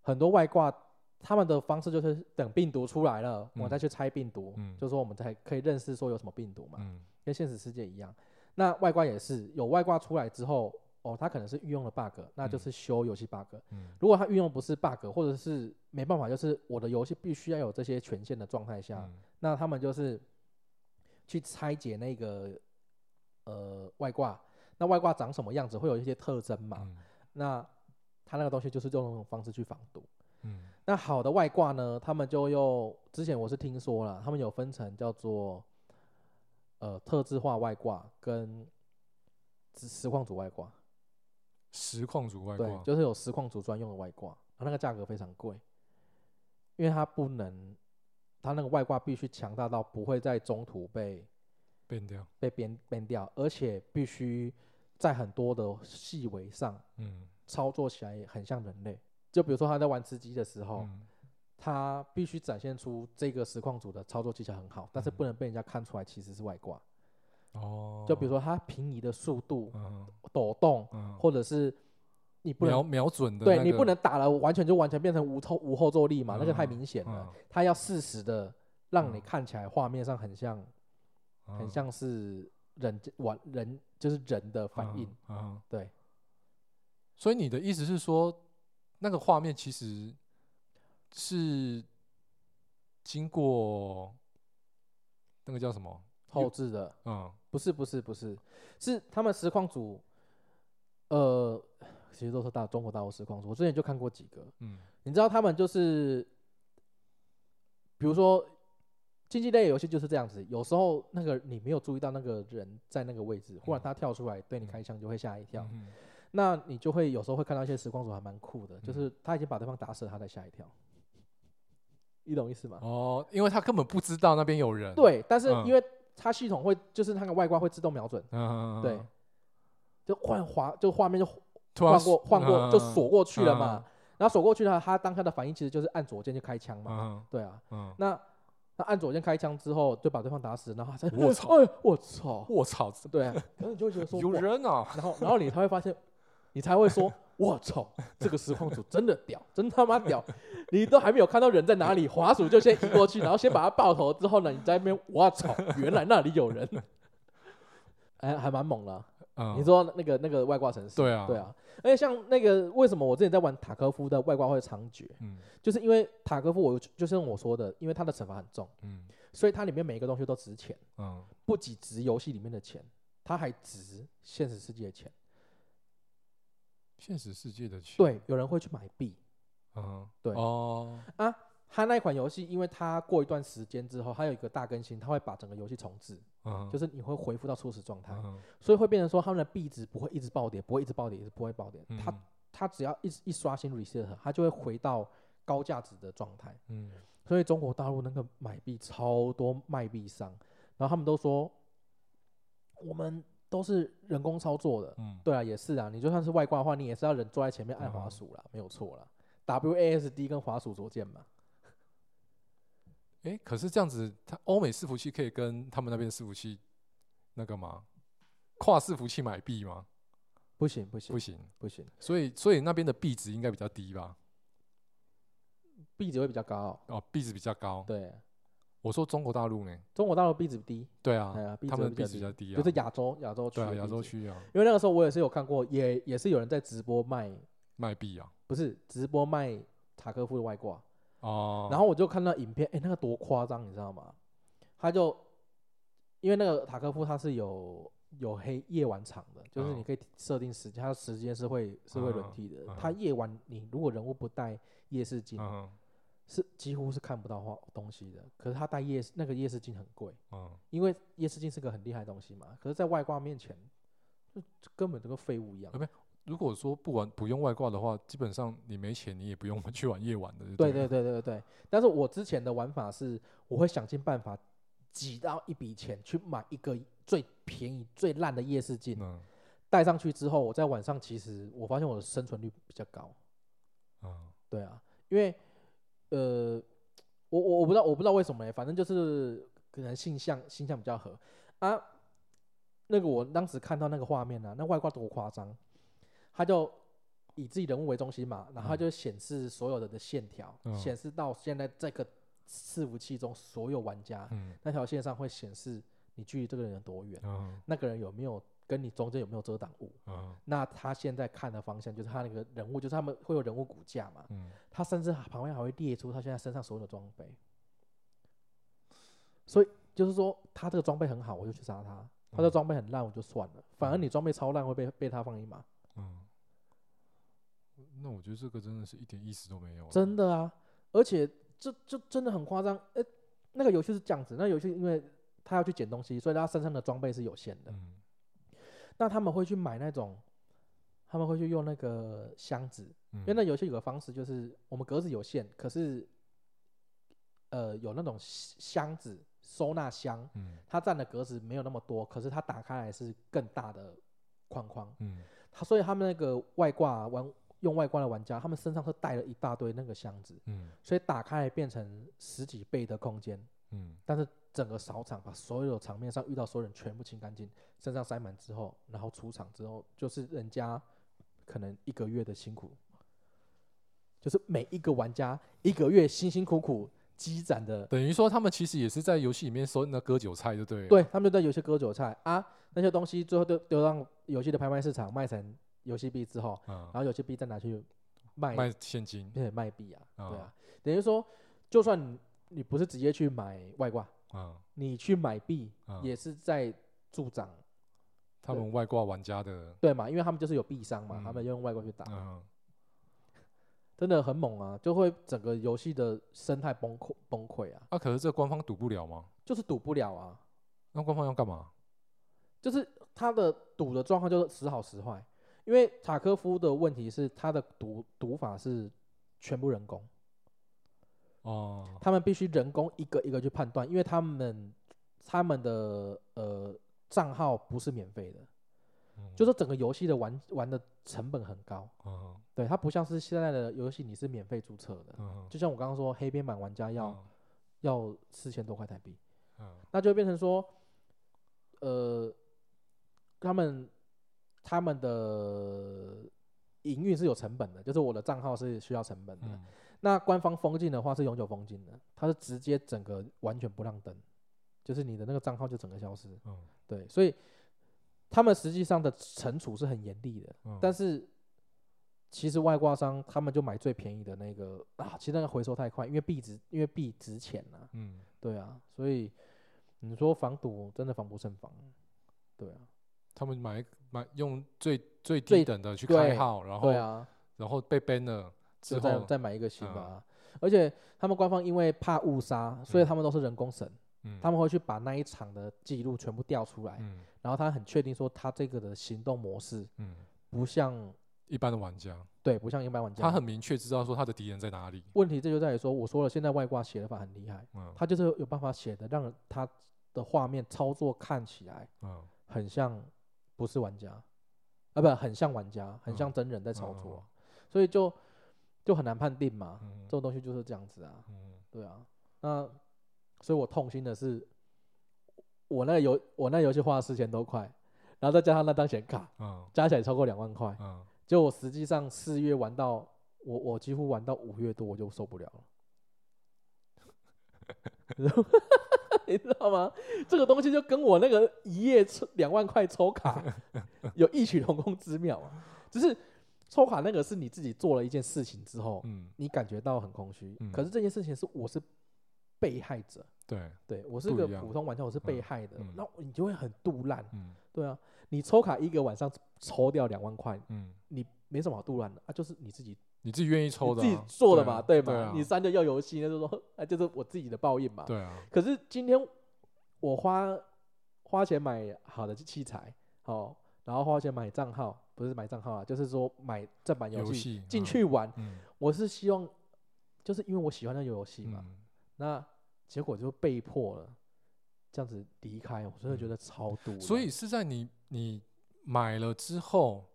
很多外挂他们的方式就是等病毒出来了，我嗯再去拆病毒，嗯。就是说我们才可以认识说有什么病毒嘛，嗯。跟现实世界一样。那外挂也是有外挂出来之后，哦，它可能是运用了 bug，那就嗯是修游戏 bug。嗯如果它运用不是 bug，或者是没办法，就是我的游戏必须要有这些权限的状态下，嗯那他们就是去拆解那个呃外挂。那外挂长什么样子，会有一些特征嘛？嗯那它那个东西就是用这种方式去防毒。嗯那好的外挂呢，他们就又之前我是听说了，他们有分成叫做呃特制化外挂跟实实况组外挂，实况组外挂对，挂，就是有实况组专用的外挂，它那个价格非常贵，因为它不能，它那个外挂必须强大到不会在中途被变掉，被编编掉，而且必须在很多的细微上嗯。操作起来也很像人类。就比如说他在玩吃鸡的时候，嗯他必须展现出这个实况组的操作技巧很好，但是嗯。不能被人家看出来其实是外挂。哦，就比如说他平移的速度、嗯。抖动，嗯，或者是你不能瞄瞄准的，对你不能打了完全就完全变成无后无后坐力嘛，那个太嗯明显了。嗯。他要适时的让你嗯看起来画面上很像，很嗯像是人玩人就是人的反应。，对，所以你的意思是说，那个画面其实是经过那个叫什么？后置的嗯。不是不是不是，是他们实况组，呃，其实都是大中国大陆实况组，我之前就看过几个，嗯。你知道他们就是，比如说竞技类游戏就是这样子，有时候那个你没有注意到那个人在那个位置，忽然嗯。他跳出来对你嗯开枪，就会吓一跳。嗯那你就会有时候会看到一些实况组还蛮酷的，就嗯。是他已经把对方打死了，他再吓一跳，你懂意思吗？哦，因为他根本不知道那边有人，，对，但是嗯。因为它系统会就是那个外挂会自动瞄准，嗯，对，就换滑就画面就换过换过就嗯锁过去了嘛，然后锁过去了，他当下的反应其实就是按左键就开枪嘛，嗯对啊，嗯，那那按左键开枪之后就把对方打死，然后他才我操。[laughs] 哎我操，我操，对啊，然后你就会觉得说 [laughs] 有人啊，然后然后你才会发现，你才会说，[laughs] 我操，这个实况组真的屌，[laughs] 真他妈屌！你都还没有看到人在哪里，滑鼠就先移过去，[laughs] 然后先把他爆头，之后呢，你在那边，我操，原来那里有人，哎，还蛮猛的啊、嗯，你说那个那个外挂城市，对啊。对啊，而且像那个为什么我之前在玩塔科夫的外挂会猖獗，嗯。就是因为塔科夫我就像我说的，因为它的惩罚很重，嗯。所以它里面每一个东西都值钱，嗯，不仅值游戏里面的钱，它还值现实世界的钱。现实世界的钱，对，有人会去买币。嗯，对。哦，啊，他那一款游戏，因为它过一段时间之后，它有一个大更新，它会把整个游戏重置，嗯，就是是你会恢复到初始状态，嗯所以会变成说他们的币值不会一直暴跌，不会一直暴跌，一直不会暴跌。它嗯它只要一一刷新 reset，它就会回到高价值的状态。嗯。所以中国大陆那个买币超多卖币商，然后他们都说我们都是人工操作的。嗯，对啊，也是啊，你就算是外挂的话，你也是要人坐在前面按滑嗯鼠啦，没有错啦。WASD 跟滑鼠左键嘛。诶，可是这样子，它欧美伺服器可以跟他们那边伺服器那个吗？跨伺服器买币吗？不行不行不行，不行，所以所以那边的币值应该比较低吧？币值会比较高。哦，币值比较高。对，我说中国大陆呢？中国大陆币值低，对啊，哎呀，币他们的币值值会比较低，啊，就是亚洲亚洲区对啊，亚洲区啊，因为那个时候我也是有看过，也也是有人在直播卖，卖币啊，不是直播卖塔科夫的外挂，哦，然后我就看到影片，哎、那个多夸张，你知道吗？他就因为那个塔科夫他是有有黑夜晚场的，就是你嗯可以设定时间，它的时间是会是会轮嗯替的。嗯它夜晚你如果人物不带夜视镜，嗯是几乎是看不到画东西的。可是他戴夜视那个夜视镜很贵，嗯，因为夜视镜是个很厉害的东西嘛。可是，在外挂面前，就就根本就跟废物一样如果说不玩不用外挂的话，基本上你没钱你也不用 [laughs] 去玩夜晚的，对对对对对对。但是我之前的玩法是，我会想尽办法挤到一笔钱去买一个最便宜、最烂的夜视镜，嗯戴上去之后，我在晚上其实我发现我的生存率比较高。嗯对啊，因为呃，我我我不知道我不知道为什么欸反正就是可能性向性向比较合。啊。那个我当时看到那个画面啊，那外挂多夸张，他就以自己人物为中心嘛，然后就显示所有人的线条，嗯显示到现在这个伺服器中所有玩家、嗯。那条线上会显示你距离这个人有多远，嗯那个人有没有跟你中间有没有遮挡物。嗯那他现在看的方向就是他那个人物，就是他们会有人物骨架嘛，嗯，他甚至旁边还会列出他现在身上所有的装备，所以就是说他这个装备很好，我就去杀他；他的嗯装备很烂，我就算了。反而你装备超烂会被被他放一马，嗯，那我觉得这个真的是一点意思都没有啊，真的啊！而且这这真的很夸张。诶，那个游戏是这样子，那游戏因为他要去捡东西，所以他身上的装备是有限的。嗯那他们会去买那种，他们会去用那个箱子，嗯，因为那游戏有个方式，就是我们格子有限，可是呃有那种箱子收纳箱，嗯。它占的格子没有那么多，可是它打开来是更大的框框。嗯。它所以他们那个外挂玩用外挂的玩家，他们身上是带了一大堆那个箱子，嗯。所以打开来变成十几倍的空间，嗯。但是整个扫场把所有场面上遇到所有人全部清干净，身上塞满之后，然后出场之后，就是人家可能一个月的辛苦，就是每一个玩家一个月辛辛苦苦积攒的，等于说他们其实也是在游戏里面收那割韭菜，就对了，对？他们就在游戏割韭菜。啊，那些东西最后都丢到游戏的拍卖市场卖成游戏币之后，嗯。然，后游戏币再拿去卖，卖现金，并且卖币啊，对啊。啊，等于说，就算你你不是直接去买外挂，嗯你去买币嗯，也是在助长。他们外挂玩家的，对嘛？因为他们就是有币商嘛，他嗯们用外挂去打，嗯 [laughs] 真的很猛啊，就会整个游戏的生态崩溃崩溃啊，啊，可是这官方赌不了吗？就是赌不了啊，那官方要干嘛？就是他的赌的状况就是时好时坏，因为塔科夫的问题是他的赌赌法是全部人工，哦，他们必须人工一个一个去判断，因为他们他们的呃账号不是免费的，嗯。就是整个游戏的玩玩的成本很高，嗯。对，它不像是现在的游戏你是免费注册的，嗯。就像我刚刚说黑边版玩家要。嗯。要四千多块台币，嗯。那就变成说，呃，他们他们的营运是有成本的，就是我的账号是需要成本的。嗯那官方封禁的话是永久封禁的，它是直接整个完全不让登，就是你的那个账号就整个消失。嗯对，所以他们实际上的惩处是很严厉的，嗯，但是其实外挂商他们就买最便宜的那个啊，其实那个回收太快，因为币值因为币值钱呐、嗯对啊，所以你说防赌真的防不胜防，对啊，他们买买用最最低最等的去对开号，然后对啊，然后被 ban 了再后，再买一个新的。而且他们官方因为怕误杀，所以嗯。他们都是人工审，嗯。他们会去把那一场的记录全部调出来，嗯。然后他很确定说他这个的行动模式嗯。不像一般的玩家，对不像一般玩家，他很明确知道说他的敌人在哪里，问题这就在于说，我说了，现在外挂写的法很厉害，嗯。他就是有办法写的让他的画面操作看起来嗯。很像不是玩家，啊不，很像玩家，很像嗯。真人在操作嗯，所以就就很难判定嘛。嗯这种东西就是这样子啊，嗯对啊。那所以我痛心的是，我那个游我那个游戏花了四千多块，然后再加上那张显卡，嗯加起来超过两万块。嗯，就我实际上四月玩到我我几乎玩到五月多我就受不了了，[laughs] 你知道吗？这个东西就跟我那个一夜抽两万块抽卡有异曲同工之妙啊，只是抽卡那个是你自己做了一件事情之后，嗯，你感觉到很空虚，嗯。可是这件事情是我是被害者，对，对我是一样。普通玩家，我是被害的，嗯。那你就会很杜烂，嗯。对啊，你抽卡一个晚上抽掉两万块，嗯，你没什么好杜烂的啊，就是你自己你自己愿意抽的啊，自己做的嘛，对嘛？你删掉要游戏，那就说哎，[laughs] 就是我自己的报应嘛。对啊，可是今天我花花钱买好的器材，好、然后花钱买账号，不是买账号啊，就是说买正版游戏进嗯。去玩，嗯。我是希望，就是因为我喜欢那游戏嘛，嗯，那结果就被迫了这样子离开，我真的觉得超毒、所以是在你你买了之后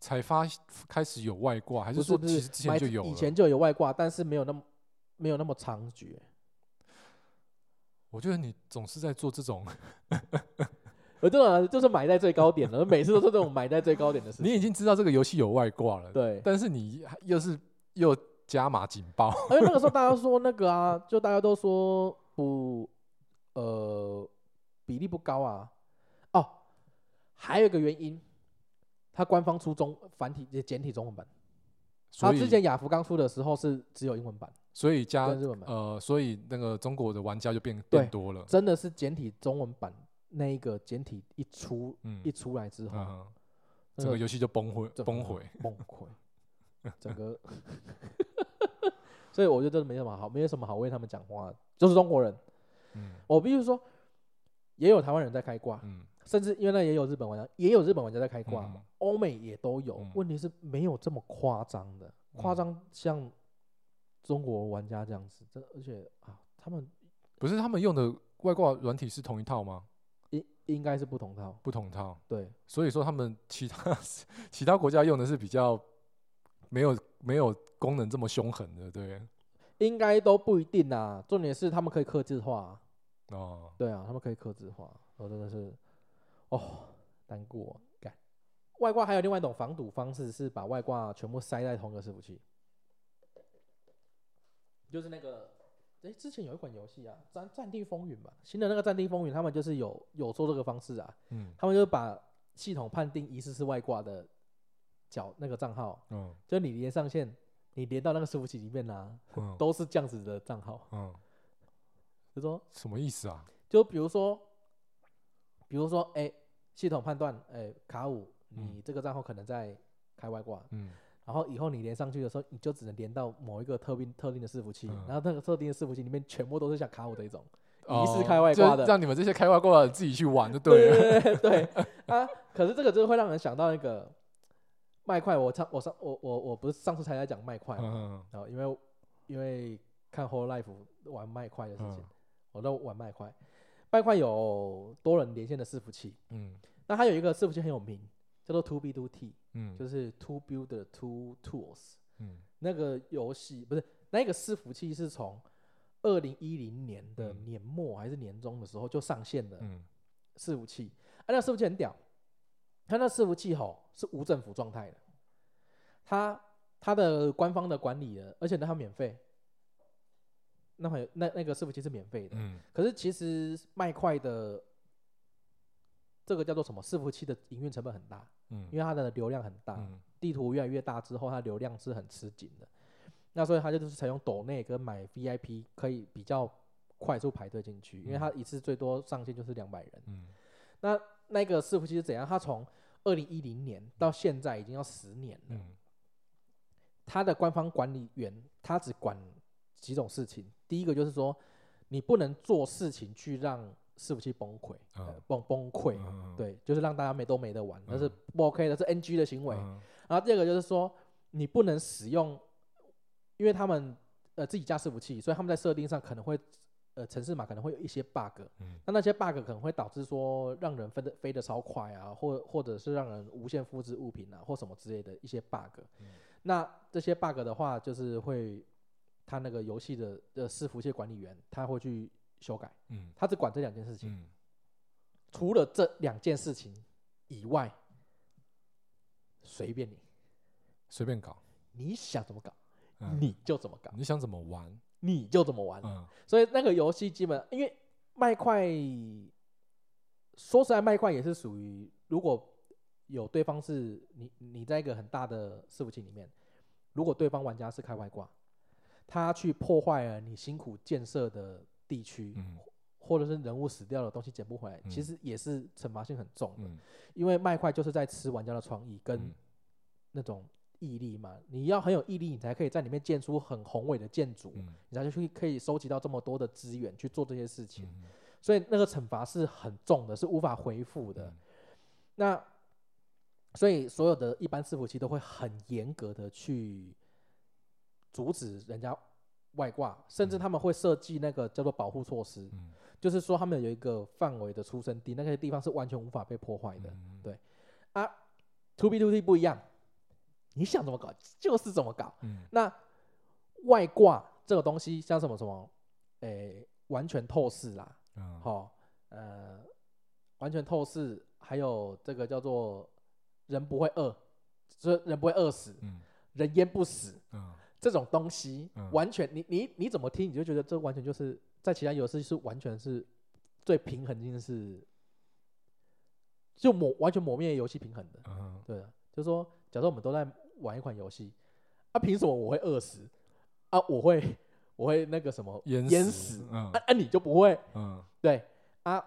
才发开始有外挂，还是说其实之前就有了？以前就有外挂，但是没有那么没有那么猖獗。我觉得你总是在做这种，我这种就是买在最高点了，每次都是这种买在最高点的事情。[laughs] 你已经知道这个游戏有外挂了，对，但是你又是又加码警报，因为那个时候大家说那个啊，就大家都说不，呃，比例不高啊。哦，还有一个原因，它官方出中繁体简体中文版，它之前雅福刚出的时候是只有英文版，所以加呃，所以那个中国的玩家就变对变多了，真的是简体中文版那一个简体一出嗯一出来之后，嗯，那个整个游戏就崩溃崩溃，崩溃，整个，[laughs] 所以我觉得真的没什么好，没有什么好为他们讲话的，就是中国人。嗯我必须说，也有台湾人在开挂，嗯甚至因为那也有日本玩家，也有日本玩家在开挂嘛，欧美也都有嗯。问题是没有这么夸张的，夸嗯张像中国玩家这样子，这而且啊，他们不是他们用的外挂软体是同一套吗？应应该是不同套，不同套，对，所以说他们其他 [laughs] 其他国家用的是比较没有没有功能这么凶狠的，对。应该都不一定啊。重点是他们可以克制化啊，哦，对啊，他们可以克制化，我真的是。哦难过。干。外挂还有另外一种防堵方式，是把外挂全部塞在同一个伺服器，就是那个，诶，之前有一款游戏啊，《战战地风云》吧，新的那个《战地风云》，他们就是有有做这个方式啊，嗯他们就把系统判定疑似是外挂的角那个账号，嗯就你连上线，你连到那个伺服器里面啊，嗯都是这样子的账号，嗯，就说什么意思啊？就比如说，比如说，哎、系统判断，哎、卡五，嗯你这个账号可能在开外挂，嗯然后以后你连上去的时候，你就只能连到某一个特定特定的伺服器，嗯然后那个特定的伺服器里面全部都是像卡我这一种，哦疑似开外就挂的让你们这些开外挂的自己去玩就对了。对对对 [laughs] 对啊！可是这个就会让人想到那个麦块，我上我上我我我不是上次才在讲麦块嘛，嗯然后因为因为看 Whole Life 玩麦块的事情，嗯我都玩麦块，麦块有多人连线的伺服器。嗯那它有一个伺服器很有名，叫做 To B To T，嗯。就是 To Build Two Tools。嗯。那个游戏不是那个伺服器是从二零一零年的嗯。年末还是年中的时候就上线的嗯。伺服器，啊，那伺服器很屌，它那伺服器吼是无政府状态的，它它的官方的管理的，而且呢它免费，那还有那那个伺服器是免费的，嗯。可是其实麦块的这个叫做什么伺服器的营运成本很大，嗯因为它的流量很大，嗯地图越来越大之后，它流量是很吃紧的。那所以它就是采用抖内跟买 VIP 可以比较快速排队进去，因为它一次最多上限就是两百人。嗯那那个伺服器是怎样？它从二零一零年到现在已经要十年了。嗯它的官方管理员他只管几种事情，第一个就是说你不能做事情去让伺服器崩溃，崩崩溃。嗯对，就是让大家没都没得玩，那是嗯不 OK 的，是 NG 的行为。嗯然后第二个就是说，你不能使用，因为他们呃自己架伺服器，所以他们在设定上可能会呃城市码可能会有一些 bug，嗯那那些 bug 可能会导致说让人飞得飞得超快啊，或或者是让人无限复制物品啊，或什么之类的一些 bug。嗯那这些 bug 的话，就是会他那个游戏的的伺服器管理员他会去修改，嗯他只管这两件事情。嗯除了这两件事情以外，随便你，随便搞，你想怎么搞，嗯你就怎么搞，你想怎么玩？你就怎么玩。嗯所以那个游戏基本因为麦块，说实在，麦块也是属于如果有对方是你你在一个很大的伺服器里面，如果对方玩家是开外挂，他去破坏了你辛苦建设的地区，嗯。或者是人物死掉的东西捡不回来，其嗯实也是惩罚性很重的。嗯。因为麦块就是在吃玩家的创意跟嗯。那种毅力嘛，你要很有毅力，你才可以在里面建出很宏伟的建筑，嗯。你才去可以收集到这么多的资源去做这些事情。嗯。所以那个惩罚是很重的，是无法回复的。嗯。那所以所有的一般伺服器都会很严格的去阻止人家外挂，甚至嗯。他们会设计那个叫做保护措施，嗯。就是说他们有一个范围的出生地，那个地方是完全无法被破坏的。嗯。对。啊，to B to T 不一样，你想怎么搞就是怎么搞。嗯。那外挂这个东西，像什么什么，诶、完全透视啦，嗯。好、呃，完全透视，还有这个叫做人不会饿，就是人不会饿死，嗯。人淹不死嗯这种东西，嗯完全你你你怎么听，你就觉得这完全就是在其他游戏是完全是最平衡性是，就抹完全抹灭游戏平衡的。嗯对啊，就是说，假设我们都在玩一款游戏，啊，凭什么我会饿死？啊，我会我会那个什么淹淹死啊啊，你就不会？嗯对啊，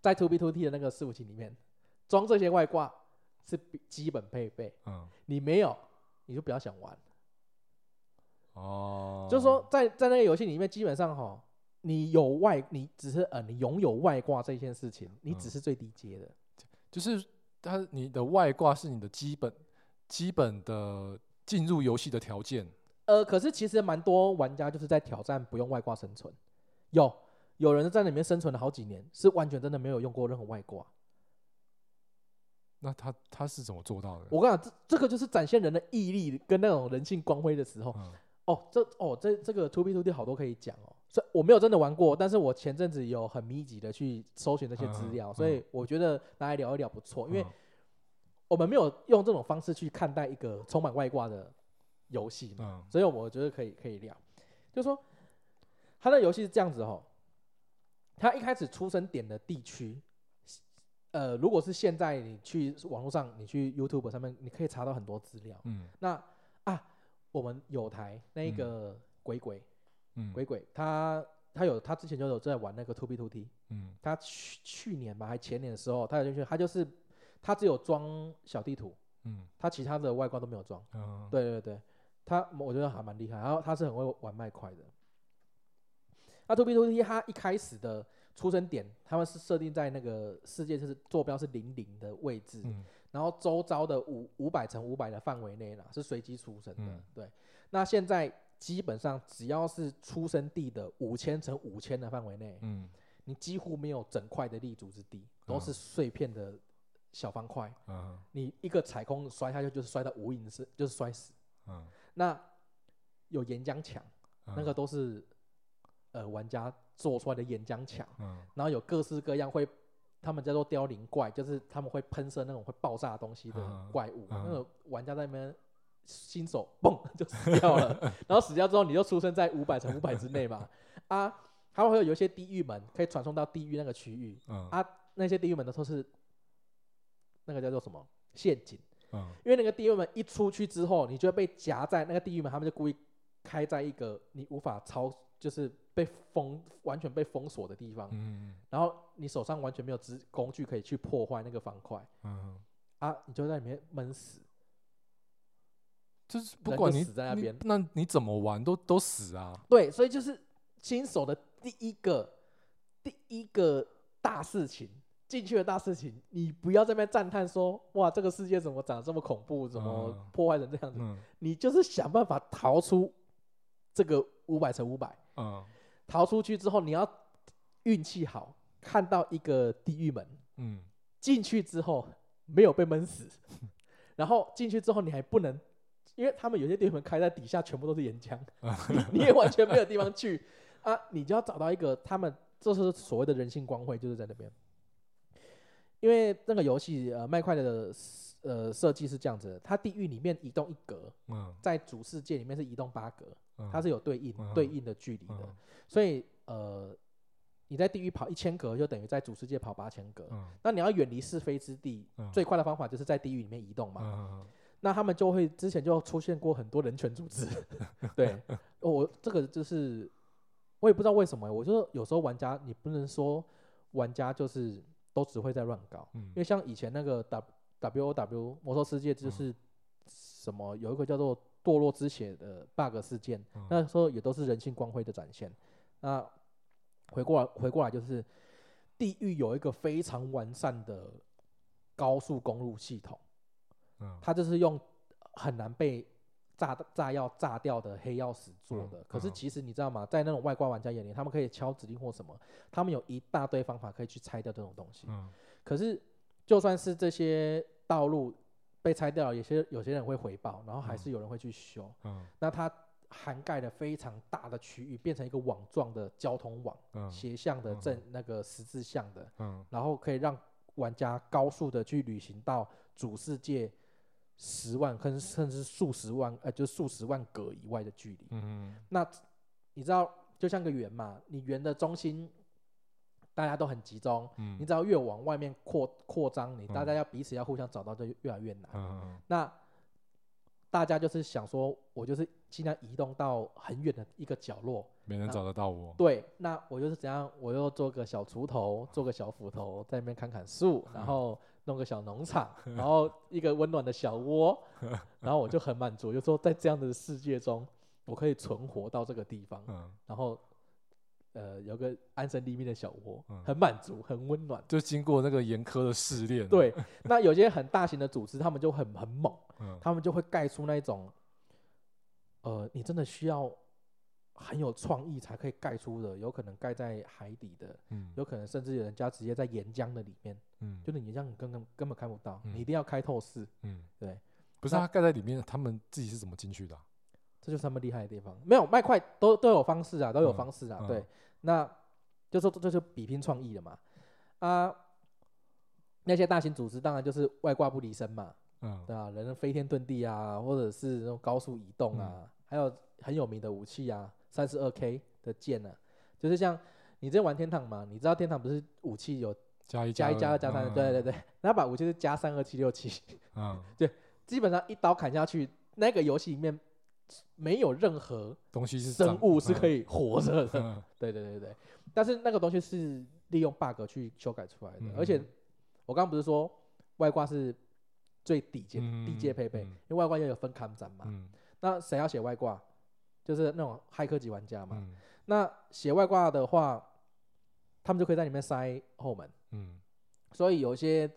在 Two B Two T 的那个伺服器里面装这些外挂是比基本配备，嗯你没有你就不要想玩。哦，就是说在在那个游戏里面，基本上哈，你有外，你只是呃，你拥有外挂这件事情，你只嗯是最低阶的。就是它你的外挂是你的基本基本的进入游戏的条件。呃，可是其实蛮多玩家就是在挑战不用外挂生存，有有人在里面生存了好几年，是完全真的没有用过任何外挂。那他他是怎么做到的？我跟你讲，这这个就是展现人的毅力跟那种人性光辉的时候。嗯哦，这哦这这个 To B To D 好多可以讲哦。所以我没有真的玩过，但是我前阵子有很密集的去搜寻这些资嗯料，嗯所以我觉得拿来聊一聊不错，因为嗯我们没有用这种方式去看待一个充满外挂的游戏嘛，嗯所以我觉得可以可以聊。就说他的游戏是这样子哦，他一开始出生点的地区，呃，如果是现在你去网络上，你去 YouTube 上面，你可以查到很多资料。嗯那啊，我们有台那嗯个鬼鬼嗯。鬼鬼，他他有他之前就有在玩那个 Two B Two T，嗯。他去去年吧还前年的时候，他有进去，他就是他只有装小地图，嗯。他其他的外观都没有装。嗯。对对对，他我觉得还蛮厉害，然后他是很会玩麦块的。那 To B Two T 他一开始的出生点，他们是设定在那个世界就是坐标是零零的位置，嗯然后周遭的五五百乘五百的范围内啦，是随机出生的。嗯对，那现在基本上只要是出生地的五千乘五千的范围内，嗯你几乎没有整块的立足之地，都是嗯碎片的小方块。嗯你一个踩空摔下去，就是摔到无影是就是摔死。嗯，那有岩浆墙，那个都是呃玩家做出来的岩浆墙，嗯然后有各式各样会，他们叫做凋零怪，就是他们会喷射那种会爆炸的东西的嗯怪物，嗯那个玩家在那边新手嘣 [laughs] 就死掉了，[laughs] 然后死掉之后你就出生在五百乘五百之内嘛，[laughs] 啊，还会有有一些地狱门可以传送到地狱那个区域，嗯啊那些地狱门的都是那个叫做什么？陷阱。嗯因为那个地狱门一出去之后，你就会被夹在那个地狱门，他们就故意开在一个你无法超，就是被封完全被封锁的地方，嗯然后你手上完全没有资工具可以去破坏那个方块嗯，啊，你就在里面闷死。就是不管你你死在那边那你怎么玩都都死啊。对，所以就是新手的第一个第一个大事情。进去的大事情，你不要在那边赞叹说：“哇，这个世界怎么长得这么恐怖，怎么嗯破坏成这样子？”嗯你就是想办法逃出这个五百乘五百，嗯。逃出去之后，你要运气好，看到一个地狱门，嗯。进去之后没有被闷死，[laughs] 然后进去之后你还不能因为他们有些店门开在底下，全部都是岩浆，[laughs] 你你也完全没有地方去。啊，你就要找到一个他们这是所谓的人性光辉，就是在那边。因为那个游戏呃麦块的呃设计是这样子的，它地狱里面移动一格，嗯，在主世界里面是移动八格，嗯它是有对应嗯。对应的距离的，嗯。所以呃你在地狱跑一千格，就等于在主世界跑八千格。嗯。那你要远离是非之地，嗯。最快的方法就是在地狱里面移动嘛。嗯那他们就会之前就出现过很多人权组织，[laughs] 对。我这个就是我也不知道为什么，我就有时候玩家你不能说玩家就是都只会在乱搞，嗯。因为像以前那个 W W O W 魔兽世界就是什么有一个叫做堕落之血的 bug 事件，嗯那时候也都是人性光辉的展现。那回过来回过来就是地狱有一个非常完善的高速公路系统。嗯它就是用很难被炸炸药炸掉的黑曜石做嗯的。可是嗯其实你知道吗？在那种外挂玩家眼里，他们可以敲指令或什么，他们有一大堆方法可以去拆掉这种东西。嗯可是就算是这些道路被拆掉了，有些有些人会回报，然后还是有人会去修。嗯。那它涵盖了非常大的区域，变成一个网状的交通网，嗯斜向的嗯正那个十字向的，嗯。然后可以让玩家高速的去旅行到主世界十万，甚甚至数十万，呃，就数十万格以外的距离。嗯那你知道，就像个圆嘛，你圆的中心大家都很集中，嗯。你只要越往外面扩扩张，你大嗯。家要彼此要互相找到，就越来越难。嗯那大家就是想说，我就是尽量移动到很远的一个角落，没人找得到我。对，那我就是怎样，我又做个小锄头，做个小斧头，在那边砍砍树，然后弄个小农场，[laughs] 然后一个温暖的小窝，[laughs] 然后我就很满足，就说在这样的世界中，我可以存活到这个地方，嗯，然后呃有个安身立命的小窝嗯，很满足，很温暖。就经过那个严苛的试炼。，对，那有些很大型的组织，他们就很很猛，[laughs] 嗯。他们就会盖出那种，呃，你真的需要很有创意才可以盖出的，有可能盖在海底的，嗯。有可能甚至有人家直接在岩浆的里面，嗯。就是你这样根本根本看不到，嗯。你一定要开透视，嗯，对，不是他盖在里面，他们自己是怎么进去的啊？这就是他们厉害的地方。没有麦块都都有方式啊，都有嗯。方式啊，嗯。对，那就说这就比拼创意了嘛，啊。那些大型组织当然就是外挂不离身嘛，嗯。对啊，人飞天遁地啊，或者是那种高速移动啊，嗯。还有很有名的武器啊，三十二 K 的剑啊，就是像你在玩天堂嘛，你知道天堂不是武器有加一加一加二加三，对对对，对，那把武器是加三二七六七，嗯，[laughs] 基本上一刀砍下去，那个游戏里面没有任何东西是生物是可以，活着的，嗯。[laughs] 对对对对，但是那个东西是利用 bug 去修改出来的，嗯。而且我刚刚不是说外挂是最底阶、嗯低阶配备，嗯。因为外挂要有分砍斩嘛，嗯。那谁要写外挂？就是那种骇客级玩家嘛。嗯。那写外挂的话，他们就可以在里面塞后门。嗯。所以有一些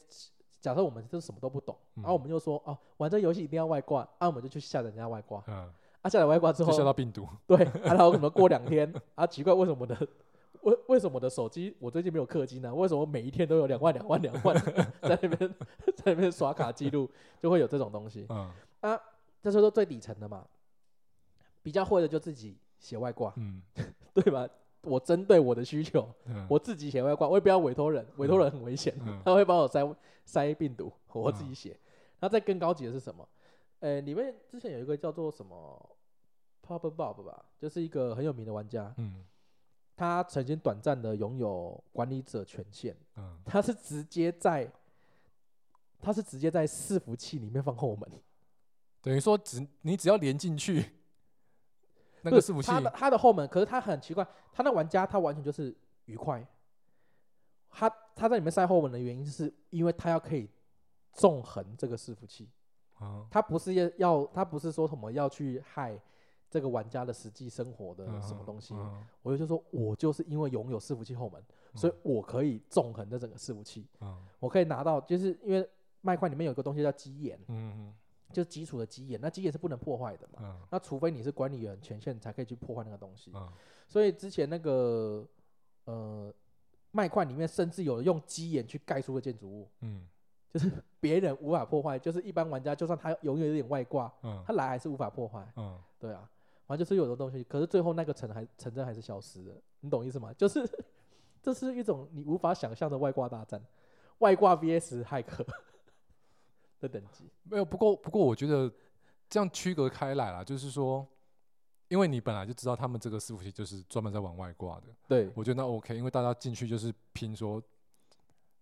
假设我们就是什么都不懂，嗯。然后我们就说哦，玩这游戏一定要外挂，那，我们就去下载人家外挂，嗯，啊，下载外挂之就下后，到病毒，[laughs] 对，啊，然后可能过两天，啊，奇怪，为什么我的为为什么我的手机我最近没有氪金呢、为什么每一天都有两万两万两万 [laughs] 在那边在那边刷卡记录，就会有这种东西。嗯啊这是说最底层的嘛，比较会的就自己写外挂，嗯 [laughs] 对吧？我针对我的需求，嗯，我自己写外挂，我也不要委托人，委托人很危险，嗯他会帮我塞塞病毒，我自己写。然后再更高级的是什么？呃，里面之前有一个叫做什么 Pop Bob 吧，就是一个很有名的玩家，嗯。他曾经短暂的拥有管理者权限，嗯。他是直接在他是直接在伺服器里面放后门，等于说只你只要连进去那个伺服器，他的他的后门，可是他很奇怪，他那玩家他完全就是愉快。他他在里面塞后门的原因，是因为他要可以纵横这个伺服器，啊他不是要要他不是说什么要去害这个玩家的实际生活的嗯什么东西。嗯我就说，我就是因为拥有伺服器后门，所以我可以纵横这整个伺服器，嗯我可以拿到，就是因为麦块里面有一个东西叫基眼，嗯就是基础的基眼，那基眼是不能破坏的嘛。嗯那除非你是管理员权限，才可以去破坏那个东西。嗯所以之前那个呃麦块里面甚至有用基眼去盖出的建筑物，嗯就是 [laughs] 别人无法破坏，就是一般玩家就算他永远有点外挂，嗯他来还是无法破坏。嗯，对啊，反正就是有的东西，可是最后那个城还城镇还是消失了，你懂意思吗？就是这是一种你无法想象的外挂大战，外挂 VS 骇客的等级。没有。不过不过，我觉得这样区隔开来啦，就是说，因为你本来就知道他们这个伺服器就是专门在玩外挂的，对，我觉得那 OK，因为大家进去就是拼说，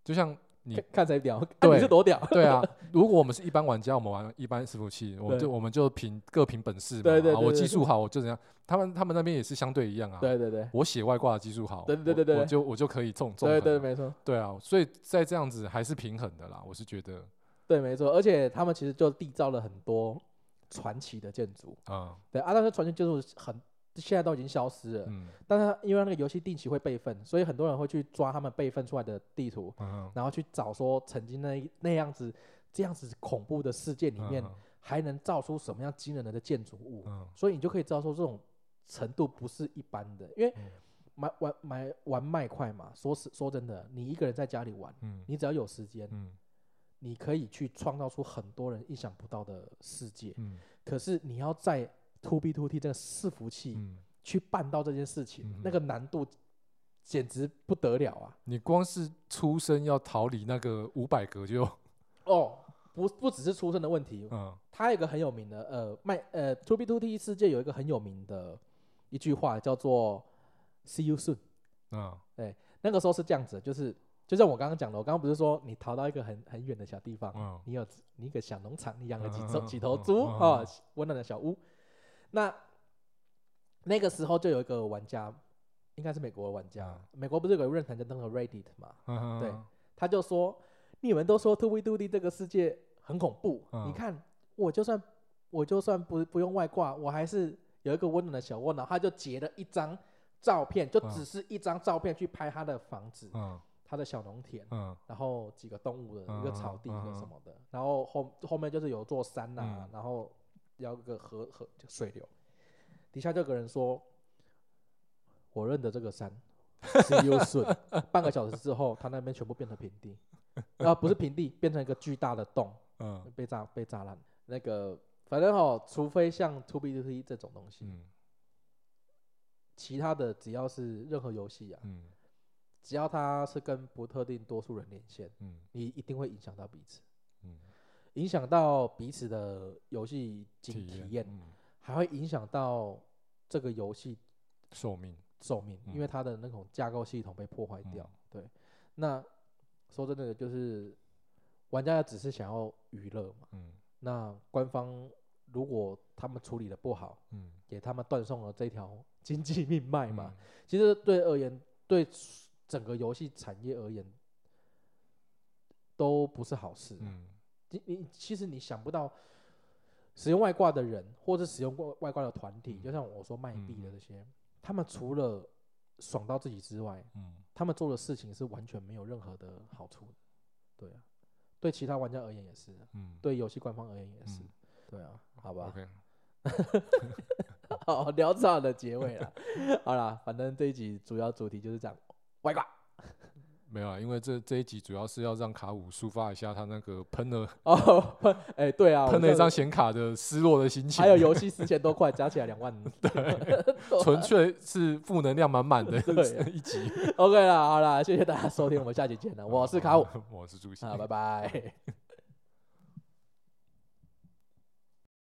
就像你看看谁屌，你是多屌。[laughs] 对啊，[laughs] 如果我们是一般玩家，我们玩一般伺服器，我们就我们就凭各凭本事嘛。对对啊我对对技术好，我就怎样。他们他们那边也是相对一样啊。对对对，我写外挂的技术好，对对对对对我我就我就可以中中对对，横没错，对啊，所以在这样子还是平衡的啦，我是觉得，对没错，而且他们其实就缔造了很多传奇的建筑。嗯对啊，那些传奇建筑很现在都已经消失了，嗯。但是因为那个游戏定期会备份，所以很多人会去抓他们备份出来的地图，嗯然后去找说曾经那那样子这样子恐怖的世界里面，嗯还能造出什么样惊人的建筑物，嗯。所以你就可以知道说这种程度不是一般的，因为嗯。买玩买玩麦块嘛，说实说真的，你一个人在家里玩，嗯。你只要有时间，嗯。你可以去创造出很多人意想不到的世界。嗯。可是你要在 To B To T 这个伺服器嗯，去办到这件事情，嗯那个难度简直不得了啊！你光是出生要逃离那个五百格就，哦，不不只是出生的问题，嗯它有一个很有名的呃卖呃 To B To T 世界有一个很有名的一句话叫做 “See you soon”。[laughs] 嗯那个时候是这样子，就是就像我刚刚讲的，我刚刚不是说你逃到一个很很远的小地方，嗯你有你一个小农场，你养了几几头猪啊嗯，温暖的小屋。那那个时候就有一个玩家，应该是美国的玩家，美国不是有个论坛叫那个 Reddit 嘛？嗯，对他就说：“你们都说 To B To T 这个世界很恐怖，嗯你看我就算我就算不不用外挂，我还是有一个温暖的小窝。”然后他就截了一张照片，就嗯只是一张照片去拍他的房子、嗯他的小农田，嗯然后几个动物的一个草地什么的，然后后后面就是有座山呐、嗯然后要一个河河就水流，底下就有个人说：“我认得这个山。” See you soon。[laughs] 半个小时之后，他那边全部变成平地，啊，[laughs] 不是平地，变成一个巨大的洞，嗯被炸被炸烂。那个反正哦，除非像 To B To T 这种东西，嗯其他的只要是任何游戏啊，嗯只要它是跟不特定多数人连线，嗯你一定会影响到彼此，嗯，影响到彼此的游戏经体验，嗯还会影响到这个游戏寿命，寿命，因为嗯它的那种架构系统被破坏掉。嗯对，那说真的，就是玩家只是想要娱乐嘛。嗯那官方如果他们处理的不好，嗯给他们断送了这条 [laughs] 经济命脉嘛，嗯其实对而言，对整个游戏产业而言，都不是好事啊。嗯你你其实你想不到，使用外挂的人，或者使用过外挂的团体，嗯就像我说卖币的嗯这些，他们除了爽到自己之外，嗯他们做的事情是完全没有任何的好处的。对啊，对其他玩家而言也是啊，嗯，对游戏官方而言也是。嗯对啊，好吧 [laughs] 好潦草的结尾了。好啦，反正这一集主要主题就是这样，外挂。没有啊，因为这这一集主要是要让卡五抒发一下他那个喷了哦，[laughs] 喷，哎，对啊，喷了一张显卡的失落的心情，还有游戏 [laughs] 四千多块，加起来两万。[laughs] 对纯粹是负能量满满的对一集。OK 啦，好啦，谢谢大家收听，我们下期见了。我是卡五，我是朱熹好，拜拜。